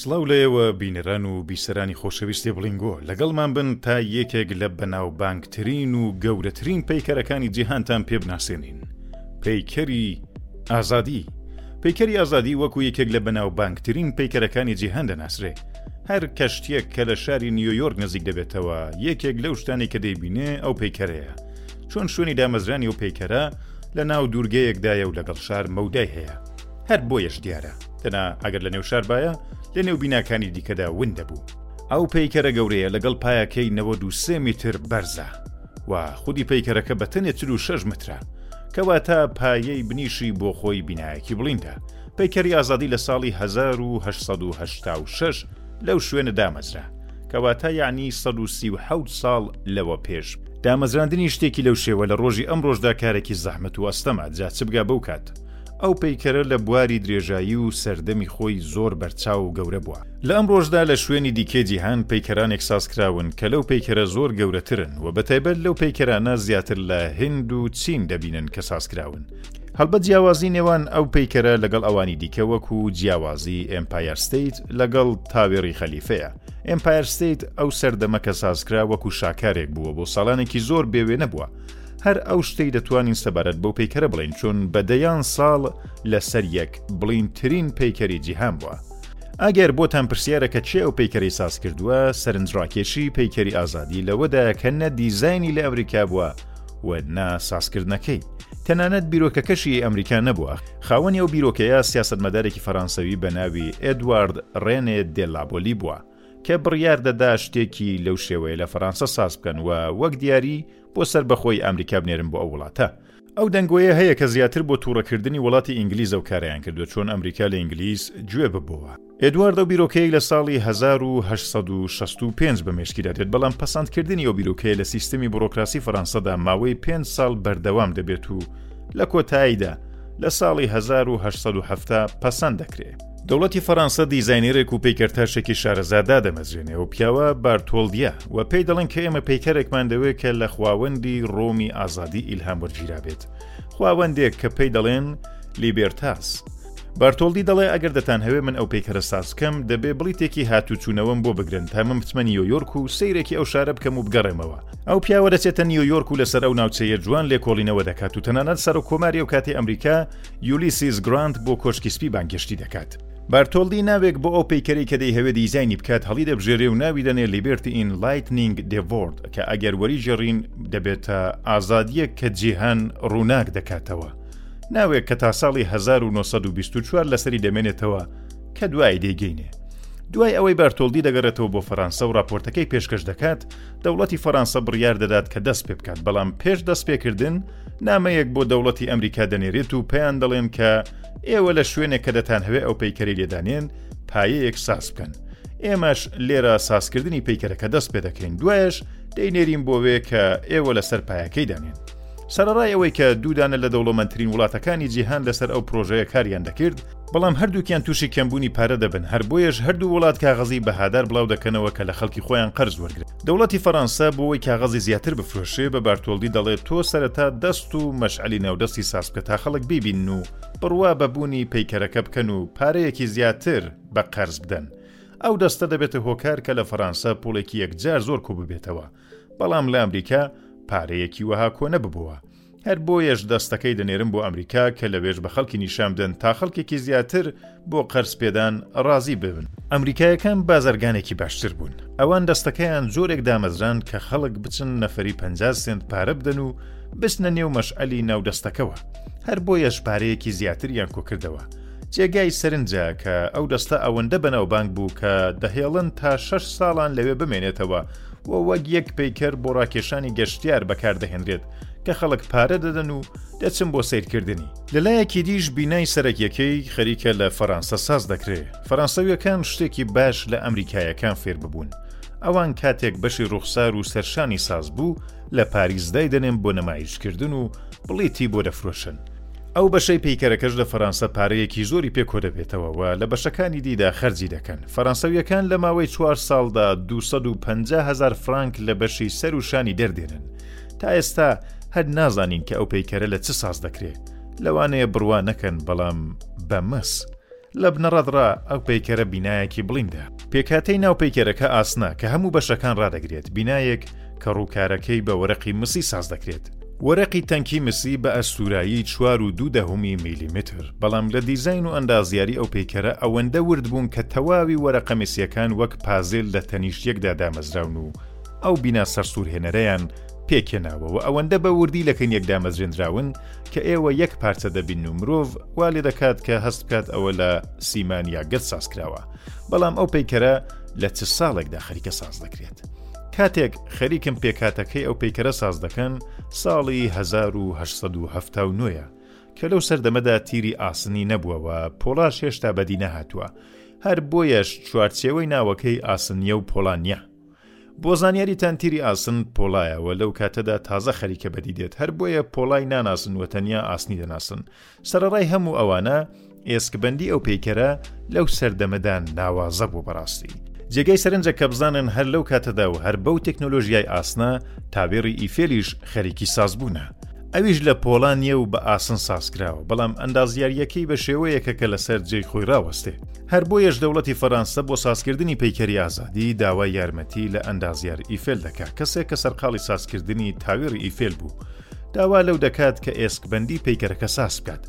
سڵاو لە ئێوە بینەران و بیسەرانی خۆشەویستی بڵینگۆ لەگەڵمان بن تا یەکێک لە بەناوبانگترین و گەورەترین پەیکەرەکانی جیهانتان پێ بناسێنین پەیکەری ئازادی پەیکەری ئازادی وەکو یەکێک لە بەناوبانگترین پەیکەرەکانی جیهان دەناسرێ هەر کەشتێک کە لە شاری نیویۆرک نزیک دەبێتەوە یەکێک لەو شتانی کە دەیبینێ ئەو پەیکەرەیە چۆن شوێنی دامەزرانی و پەیکەرە لە ناو دوورگەیەکدایە و لەگەڵ شار مەودای هەیە هەر بۆیەش دیارە دەنا ئەگەر لە نێو شار باە لە نێو بیناکانی دیکەدا ون دەبوو ئەو پەیکەرە گەورەیە لەگەڵ پایەکەی 93 میتر بەرزە و خودی پەیکەرەکە بە تەنێ 36 مترە کەواتە پایەی بنیشی بۆ خۆی بینایەکی بڵیندا پەیکەری ئازادی لە ساڵی 1970 لەو شوێنە دامەزرا کەواتە یەعنی سەد و سی و حەوت ساڵ لەوە پێش. دامەزراندنی شتێکی لەو شێوە لە ڕۆژی ئەمڕۆشدا کارێکی زەحمەت و ئەستەمە، جا چ بگا بەو کات. ئەو پەیکەرە لە بواری درێژایی و سەردەمی خۆی زۆر بەرچاو و گەورە بووە. لە ئەمڕۆشدا لە شوێنی دیکەی جیهان پەیکەرانێک ساز کراون کە لەو پەیکەرە زۆر گەورەترن و بەتایبەت لەو پەیکەرانە زیاتر لە هند و چین دەبینن کە ساز کراون. هەڵبەت جیاوازی نێوان ئەو پەیکەرە لەگەڵ ئەوانی دیکە وەکو جیاوازی ئێمپایەر ستیت لەگەڵ تاوێڕی خەلیفەیە ئێمپایەر ستیت ئەو سەردەمە کە سازکرا وەکو شاکارێک بووە بۆ ساڵانێکی زۆر بێوێنە بووە هەر ئەو شتەی دەتوانین سەبارەت بەو پەیکەرە بڵین چون بە دەیان ساڵ لەسەر یەک بڵینترین پەیکەری جیهان بووە. ئەگەر بۆتان پرسیارە کە چێ ئەو پەیکەری ساز کردووە سەرنجڕاکێشی پەیکەری ئازادی لەوەدایە کە نە دیزایانی لە ئەمریکا بووە و نا سازکردنەکەی. تەنانەت بیرۆکەکەشی ی ئەمریکا نەبووە. خاوەنی ئەو بیرۆکەیە سیاسەتمەدارێکی فەرانسەوی بە ناوی ئێدوارد ڕێنێ دێ لابۆلی بووە کە بڕیار دەدا شتێکی لەو شێوەیە لە فەرانسە ساز بکەن و وەک دیاری بۆ سەربەخۆی ئەمریکا بنێرن بۆ ئەو وڵاتە. ئەو دەنگۆیە هەیە کە زیاتر بۆ تووڕەکردنی وڵاتی ئینگلیزەو کارایان کردووە چۆن ئەمریکا لە ئینگلیز جوێ ببۆوە. ئێدوارد ئەو بیرۆکەی لە ساڵی هەزار و هەشت سەد و شەست و پێنج بە مێشکیدا دێت، بەڵام پەسەندکردنی ئەو بیرۆکەیە لە سیستەمی بوڕۆکراسی فەرانسەدا ماوەی پێنج ساڵ بەردەوام دەبێت و لە کۆتاییدا لە ساڵی هەزار و هەشت سەد و حەفتا پەسەند دەکرێ. دەوڵەتی فەرانسە دیزاینێرێک و پەیکەرتاشێکی شارەزا دادەمەزرێنێ، ئەو پیاوە بارتۆڵدیە، و پێی دەڵێن کە ئێمە پەیکەرێکمان دەوێ کە لە خواوەندی ڕۆمی ئازادی ئیلهام وەرگیرابێت، خواوەندێک کە پێی دەڵێن لیبێرتاس. بارتۆڵدی دەڵێ ئەگەر دەتانهەوێ من ئەو پەیکەرە سازکەم دەبێ بڵیتێکی هاتوچوونەوەم بۆ بگرن تا من بچمە نیۆیۆرک و سەیرێکی ئەو شارە بکەم و بگەڕێمەوە ئەو پیاوە دەچێتە نیۆیۆرک و لەسەر ئەو ناوچەیە جوان لێکۆڵینەوە دەکات و تەنانەت سەر و کۆماری ئەو کاتی ئەمریکا یولیسیز گرانت بۆ کۆشکی سپی بانگهێشتی دەکات بارتۆڵدی ناوێک بۆ ئەو پەیکەری کە دەی هەوێ دیزایانی بکات هەڵی دەبژێرێ و ناوی دەنێ لیبرتی ئین لایتنینگ دێڤۆرد کە ئەگەر وەری ژێڕین دەبێتە ئازادیەک کە جیهان ڕووناک دەکاتەوە ناوێک کە تا ساڵی 1924 لەسەری دەمێنێتەوە کە دوایی دەیگەینێ. دوای ئەوەی بەرتۆلدی دەگەڕێتەوە بۆ فەرانسە و راپۆرتەکەی پێشکەش دەکات دەوڵەتی فەرانسە بڕیار دەدات کە دەست پێ بکات بەڵام پێش دەست پێکردن نامەیەک بۆ دەوڵەتی ئەمریکا دەنێرێت و پێیان دەڵێن کە ئێوە لە شوێنێک کە دەتان هەوێ ئەو پەیکەری لێدانێن پایەیەک ساز بکەن ئێمەش لێرە سازکردنی پەیکەرەکە دەست پێ دەکەین دوایش دەینێرین بۆ وێ کە ئێوە لەسەر پایەکەی دانێن سەرەڕای ئەوەی کە دوودانە لە دەوڵەمەندترین وڵاتەکانی جیهان لەسەر ئەو پرۆژەیە کاریان دەکرد، بەڵام هەردووکیان تووشی کەمبوونی پارە دەبن، هەر بۆیەش هەردوو وڵات کاغەزی بەهادار بڵاو دەکەنەوە کە لە خەڵکی خۆیان قەرز وەرگرن. دەوڵەتی فەرانسە بۆوەی کاغەزی زیاتر بفرۆشێ بە بارتۆڵدی دەڵێ تۆ سەرەتا دەست و مەشعەلی ناودەستی ساز بکە تا خەڵک بیبینن و بڕوا بە بوونی پەیکەرەکە بکەن و پارەیەکی زیاتر بە قەرز بدەن. ئەو دەستە دەبێتە هۆکار کە لە فەرانسە پووڵێکی یەکجار زۆر کوو ببێتەوە. بەڵام لە ئەمریکا پارەیەکی وەها کۆ نەببووە. هەر بۆیەش دەستەکەی دەنێرم بۆ ئەمریکا کە لەوێش بە خەڵکی نیشان بدەن تا خەڵکێکی زیاتر بۆ قەرز پێدان ڕازی ببن. ئەمریکایەکان بازرگانێکی باشتر بوون. ئەوان دەستەکەیان جۆرێک دامەزراند کە خەڵک بچن نەفەری پەنجا سێنت پارە بدەن و بچنە نێو مەشعەلی ناو دەستەکەوە. هەر بۆیەش پارەیەکی زیاتریان کۆ کردەوە. جێگای سەرنجە کە ئەو دەستە ئەوەندە بەناوبانگ بوو کە دەهێڵن تا شەش ساڵان لەوێ بمێنێتەوە و وەک یەک پەیکەر بۆ ڕاکێشانی گەشتیار بەکاردەهێنرێت کە خەڵک پارە دەدەن و دەچن بۆ سیرکردنی لەلایەکی دیش بینای سەرەکیەکەی خەریکە لە فەرانسە ساز دەکرێ فەرانسەویەکان شتێکی باش لە ئەمریکایەکان فێر ببوون ئەوان کاتێک بەشی ڕوخسار و سەرشانی ساز بوو لە پاریس دایدەنێن بۆ نەمایشکردن و بڵیتی بۆ دەفرۆشن ئەو بەشەی پەیکەرەکەش لە فەرانسە پارەیەکی زۆری پێ کۆدەبێتەوە و لە بەشەکانی دیدا خەرجی دەکەن. فەرانسەوییەکان لە ماوەی چوار ساڵدا دوو سەد و پەنجا هەزار فرانک لە بەشی سەر و شانی دەردێنن. تا ئێستا هەر نازانین کە ئەو پەیکەرە لە چ ساز دەکرێ. لەوانەیە بڕوا نەکەن، بەڵام بە مس. لە بنەڕەت ڕا ئەو پەیکەرە بینایەکی بڵیندە. پێکهاتەی ناو پەیکەرەکە ئاسنە کە هەموو بەشەکان ڕادەگرێت، بینایەک کە ڕووکارەکەی بە وەرەقی مسی ساز دەکرێت. وەرەقی تەنکی مسی بە ئەستوورایی چوار و دوو دەهەمی میلیمتر، بەڵام لە دیزاین و ئەندازیاری ئەو پەیکەرە ئەوەندە ورد بوون کە تەواوی وەرەقە مسییەکان وەک پازل لە تەنیشت یەکدا دامەزراون و ئەو بینا سەرسوورهێنەرەیان پێکهێناوە و ئەوەندە بە وردی لەکن یەک دامەزرێندراون کە ئێوە یەک پارچە دەبین و مرۆڤ وا لێ دەکات کە هەست بکات ئەوە لە سیمان یا گەت ساز کراوە بەڵام ئەو پەیکەرە لە چ ساڵێکدا خەریکە ساز دەکرێت کاتێک خەریکم پێکاتەکەی ئەو پەیکەرە ساز دەکەن ساڵی 1970 کە لەو سەردەمەدا تیری ئاسنی نەبووەوە پۆڵاش هێشتا بەدی نەهاتووە هەر بۆیەش چوارچێوەی ناوەکەی ئاسنیە و پۆڵانیا بۆ زانیاریتان تیری ئاسن پۆڵایە وە لەو کاتەدا تازە خەریکە بەدی دێت هەر بۆیە پۆڵای ناناسن وە تەنیا ئاسنی دەناسن سەرەڕای هەموو ئەوانە ئێسکبەندی ئەو پەیکەرە لەو سەردەمەدا ناوازە بوو بەڕاستی جێگەی سەرنجە کە بزانن هەر لەو کاتەدا و هەر بەو تەکنۆلۆژیای ئاسنا تاوێڕی ئیفێلیش خەریکی سازبوونە ئەویش لە پۆڵا نییە و بە ئاسن سازکراوە بەڵام ئەندازیارییەکەی بە شێوەیەکە کە لەسەر جێی خۆی ڕاوەستێ هەر بۆیەش دەوڵەتی فەرانسە بۆ سازکردنی پەیکەری ئازادی داوای یارمەتی لە ئەندازیار ئیفێل دەکا کەسێک کە سەرقاڵی سازکردنی تاوێڕی ئیفێل بوو داوا لەو دەکات کە ئێسکبندی پەیکەرەکە ساز بکات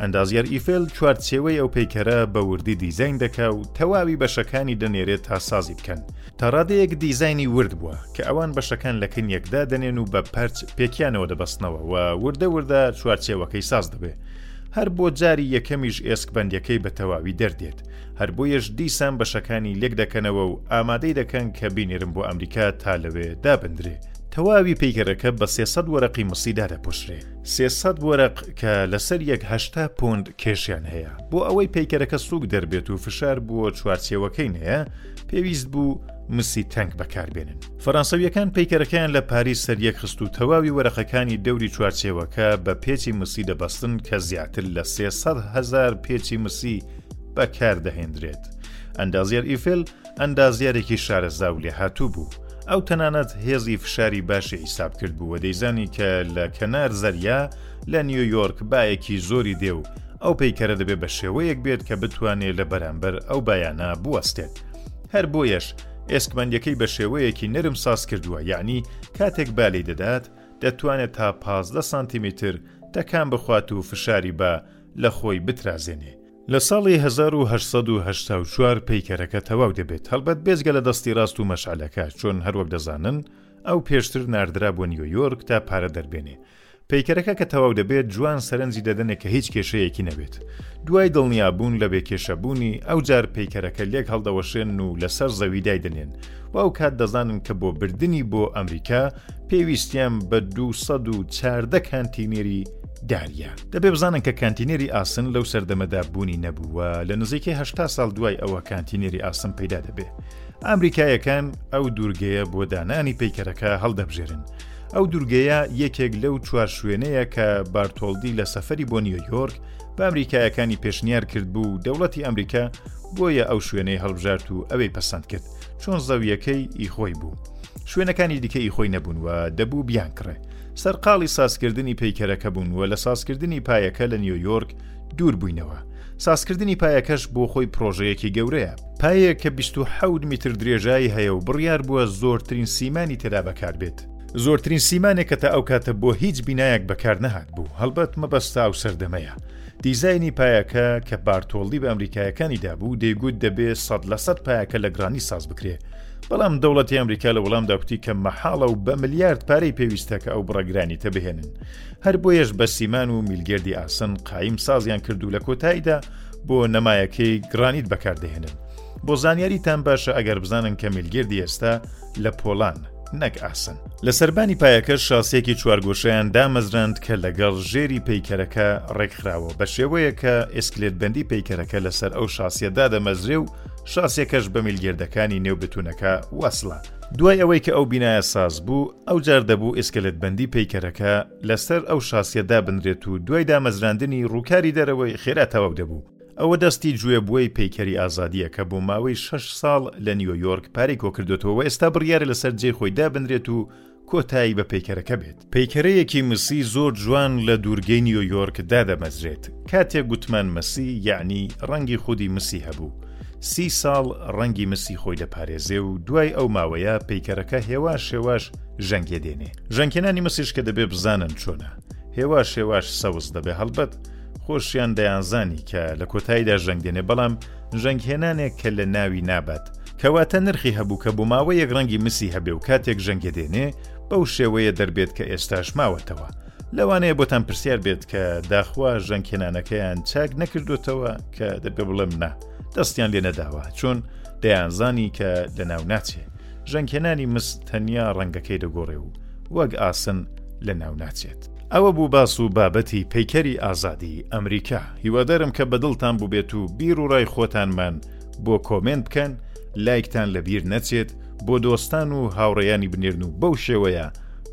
ئەندازیار ئیفێل چوارچێوەی ئەو پەیکەرە بە وردی دیزین دەکا و تەواوی بەشەکانی دەنێرێت تا سازی بکەن تا ڕادەیەک دیزاینی ورد بووە کە ئەوان بەشەکان لە کن یەکدا دەنێن و بە پەرچ پێکیانەوە دەبەستنەوە و وردە وردە چوارچێوەکەی ساز دەبێ هەر بۆ جاری یەکەمیش ئێسک بەندەکەی بە تەواوی دەردێت هەر بۆیەش دیسان بەشەکانی لێک دەکەنەوە و ئامادەی دەکەن کە بینێرم بۆ ئەمریکا تا لەوێ دابدرێ تەواوی پەیکەرەکە بە سێسەد وەرەقی مسی دادەپۆشرێ سێسەد وەرەق کە لەسەر یەک هەشتا پوند کێشیان هەیە بۆ ئەوەی پەیکەرەکە سووک دەربێت و فشار بووە چوارچێوەکەی نەیە پێویست بوو مسی تەنک بەکاربێنن فەرەنسەویەکان پیکەرەکەیان لە پاری سەر یەک خست و تەواوی وەرەقەکانی دەوری چوارچێوەکە بە پێچی مسی دەبەستن کە زیاتر لە 300هزار پێچی مسی بەکاردەهێندرێت ئەندازیار ئیفل ئەندازیارێکی شارەزا و لێ هاتوو بوو ئەو تەنانەت هێزی فشاری باشی حیساب کرد بوو و دەیزانی کە لە کەنار زەریا لە نیویۆرک بایەکی زۆری دێ و ئەو پەیکەرە دەبێ بە شێوەیەک بێت کە بتوانێ لە بەرامبەر ئەو بایانە بوەستێت. هەر بۆیەش ئێسکمەندەکەی بە شێوەیەکی نەرم ساز کردووە یانی کاتێک با لێی دەدات دەتوانێت تا پازدە سانتیمیتر تەکان بخوات و فشاری با لە خۆی بترازێنێ. لە ساڵی هەزار و هەشت سەد و هەشتا و چوار پەیکەرەکە تەواو دەبێت، هەڵبەت بێجگە لە دەستی ڕاست و مەشعەلەکە، چۆن هەروەک دەزانن ئەو پێشتر ناردرابووە نیویۆرک تا پارە دەربێنێ، پەیکەرەکە کە تەواو دەبێت، جوان سەرنجی دەدەنێ کە هیچ کێشەیەکی نەبێت. دوای دڵنیابوون لە بێکێشەبوونی، ئەوجار پەیکەرەکە لێک هەڵدەوەشێنن و لەسەر زەوی دایدەنێن و ئەوکات دەزانن کە بۆ بردنی بۆ ئەمریکا پێویستیان بە دوو سەد و چاردە کانتینێری دارییە. دەبێ بزانن کە کانتینێری ئاسن لەو سەردەمەدا بوونی نەبوو و لە نزیکەی هەشتا ساڵ دوای ئەوە کانتینێری ئاسن پەیدا دەبێ. ئەمریکاییەکان ئەو دوورگەیە بۆ دانانی پەیکەرەکە هەڵدەبژێرن، ئەو دوورگەیە یەکێک لەو چوار شوێنەیە کە بارتۆلدی لە سەفری بۆ نیویۆرک بە ئەمریکایەکانی پێشنیار کرد بوو دەوڵەتی ئەمریکا بۆیە ئەو شوێنەی هەڵبژارت و ئەوەی پەسەند کرد چۆن زەویەکەی ئی خۆی بوو شوێنەکانی دیکە ئی خۆی نەبوون و دەبوو بیان کڕێ سەرقاڵی سازکردنی پەیکەرەکە بوون و لە سازکردنی پایەکە لە نیویۆرک دوور بووینەوە سازکردنی پایەکەش بۆ خۆی پرۆژەیەکی گەورەیە پایەیەک کە 27 میتر درێژایی هەیە و بڕیار بووە زۆرترین سیمانی تێدا بەکار بێت زۆرترین سیمانێک کە تا ئەو کاتە بۆ هیچ بینایەک بەکار نەهات بوو هەڵبەت مەبەستە ئەو سەردەمەیە دیزایانی پایەکە کە بارتۆڵدی بە ئەمریکایەکانی دابوو دەیگوت دەبێ سەد لە سەد پایەکە لە گرانی ساز بکرێ بەڵام دەوڵەتی ئەمریکا لە وەڵامدا کوتی کە مەحاڵە و بە ملیارد پارەی پێویستە کە ئەو بڕەگرانیتە بهێنن هەر بۆیەش بە سیمان و میلگردی ئاسن قایم سازیان کرد و لە کۆتاییدا بۆ نەمایەکەی گرانیت بەکاردەهێنن بۆ زانیاریتان باشە ئەگەر بزانن کە میلگردی ئێستا لە پۆلان نەک ئاسن لە سەربانی پایەکە شاسێکی چوارگۆشیان دامەزراند کە لەگەڵ ژێری پەیکەرەکە ڕێکخراوە بە شێوەیە کە ئسکلێت بەندی پەیکەرەکە لەسەر ئەو شاسیەدا دەمەزرێ و شاسێکەش بە میلگردەکانی نێو بتونەکە وەسڵە دوای ئەوەی کە ئەو بینایە ساز بوو، ئەوجار دەبوو ئێسکەلێتبەندی پەیکەرەکە لەسەر ئەو شاسیە دابنرێت و دوای دامەزراندنی ڕووکاری دەرەوەی خێرا تەواو دەبوو. ئەوە دەستی جوێبوەی پەیکەری ئازادیە کە بۆ ماوەی شەش ساڵ لە نیۆیۆرک پارەی کۆکردۆتەوە و ئێستا بڕیارە لەسەر جێی خۆی دابنرێت و کۆتایی بە پەیکەرەکە بێت. پەیکەرەیەکی مسی زۆر جوان لە دوورگەی نیۆیۆرک دادەمەزرێت، کاتێک گوتمان مسی یەعنی ڕەنگی خودی مسی هەبوو، سی ساڵ ڕەنگی مسی خۆی دەپارێزێ و دوای ئەو ماوەیە پەیکەرەکە هێواش هێواش ژەنگێ دێنێ. ژەنکێنانی مسیش کە دەبێ بزانن چۆنە، هێواش هێواش سەوز دەبێ، هەڵبەت خۆشیان دەیانزانی کە لە کۆتاییدا ژەنگ دێنێ بەڵام ژەنگهێنانێک کە لە ناوی نابات، کەواتە نرخی هەبوو کە بۆ ماوەیەک ڕەنگی مسی هەبێ و کاتێک ژەنگێ دێنێ، بەو شێوەیە دەربێت کە ئێستاش ماوەتەوە لەوانەیە بۆتان پرسیار بێت کە داخوا ژەنکێنانەکەیان چاک نەکردوتەوە کە دەبێ بڵێم نا دەستیان لێ نەداوە چۆن دەیانزانی کە لە ناو ناچێ ژەنکێنانی مس تەنیا ڕەنگەکەی دەگۆڕێ و وەک ئاسن لە ناو ناچێت ئەوە بوو باس و بابەتی پەیکەری ئازادی ئەمریکا هیوادارم کە بەدڵتان بووبێت و بیر و ڕای خۆتانمان بۆ کۆمێنت بکەن لایکتان لەبیر نەچێت و بۆ دۆستان و هاوڕێیانی بنێرن و بەو شێوەیە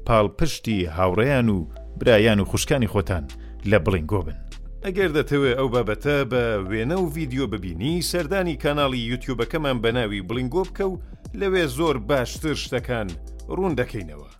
پاڵپشتی هاوڕێیان و برایان و خوشکانی خۆتان لە بڵینگۆ بن. ئەگەر دەتەوێ ئەو بابەتە بە وێنە و ڤیدیۆ ببینی سەردانی کاناڵی یوتیوبەکەمان بەناوی بڵینگۆ بکە و لەوێ زۆر باشتر شتەکان ڕوون دەکەینەوە.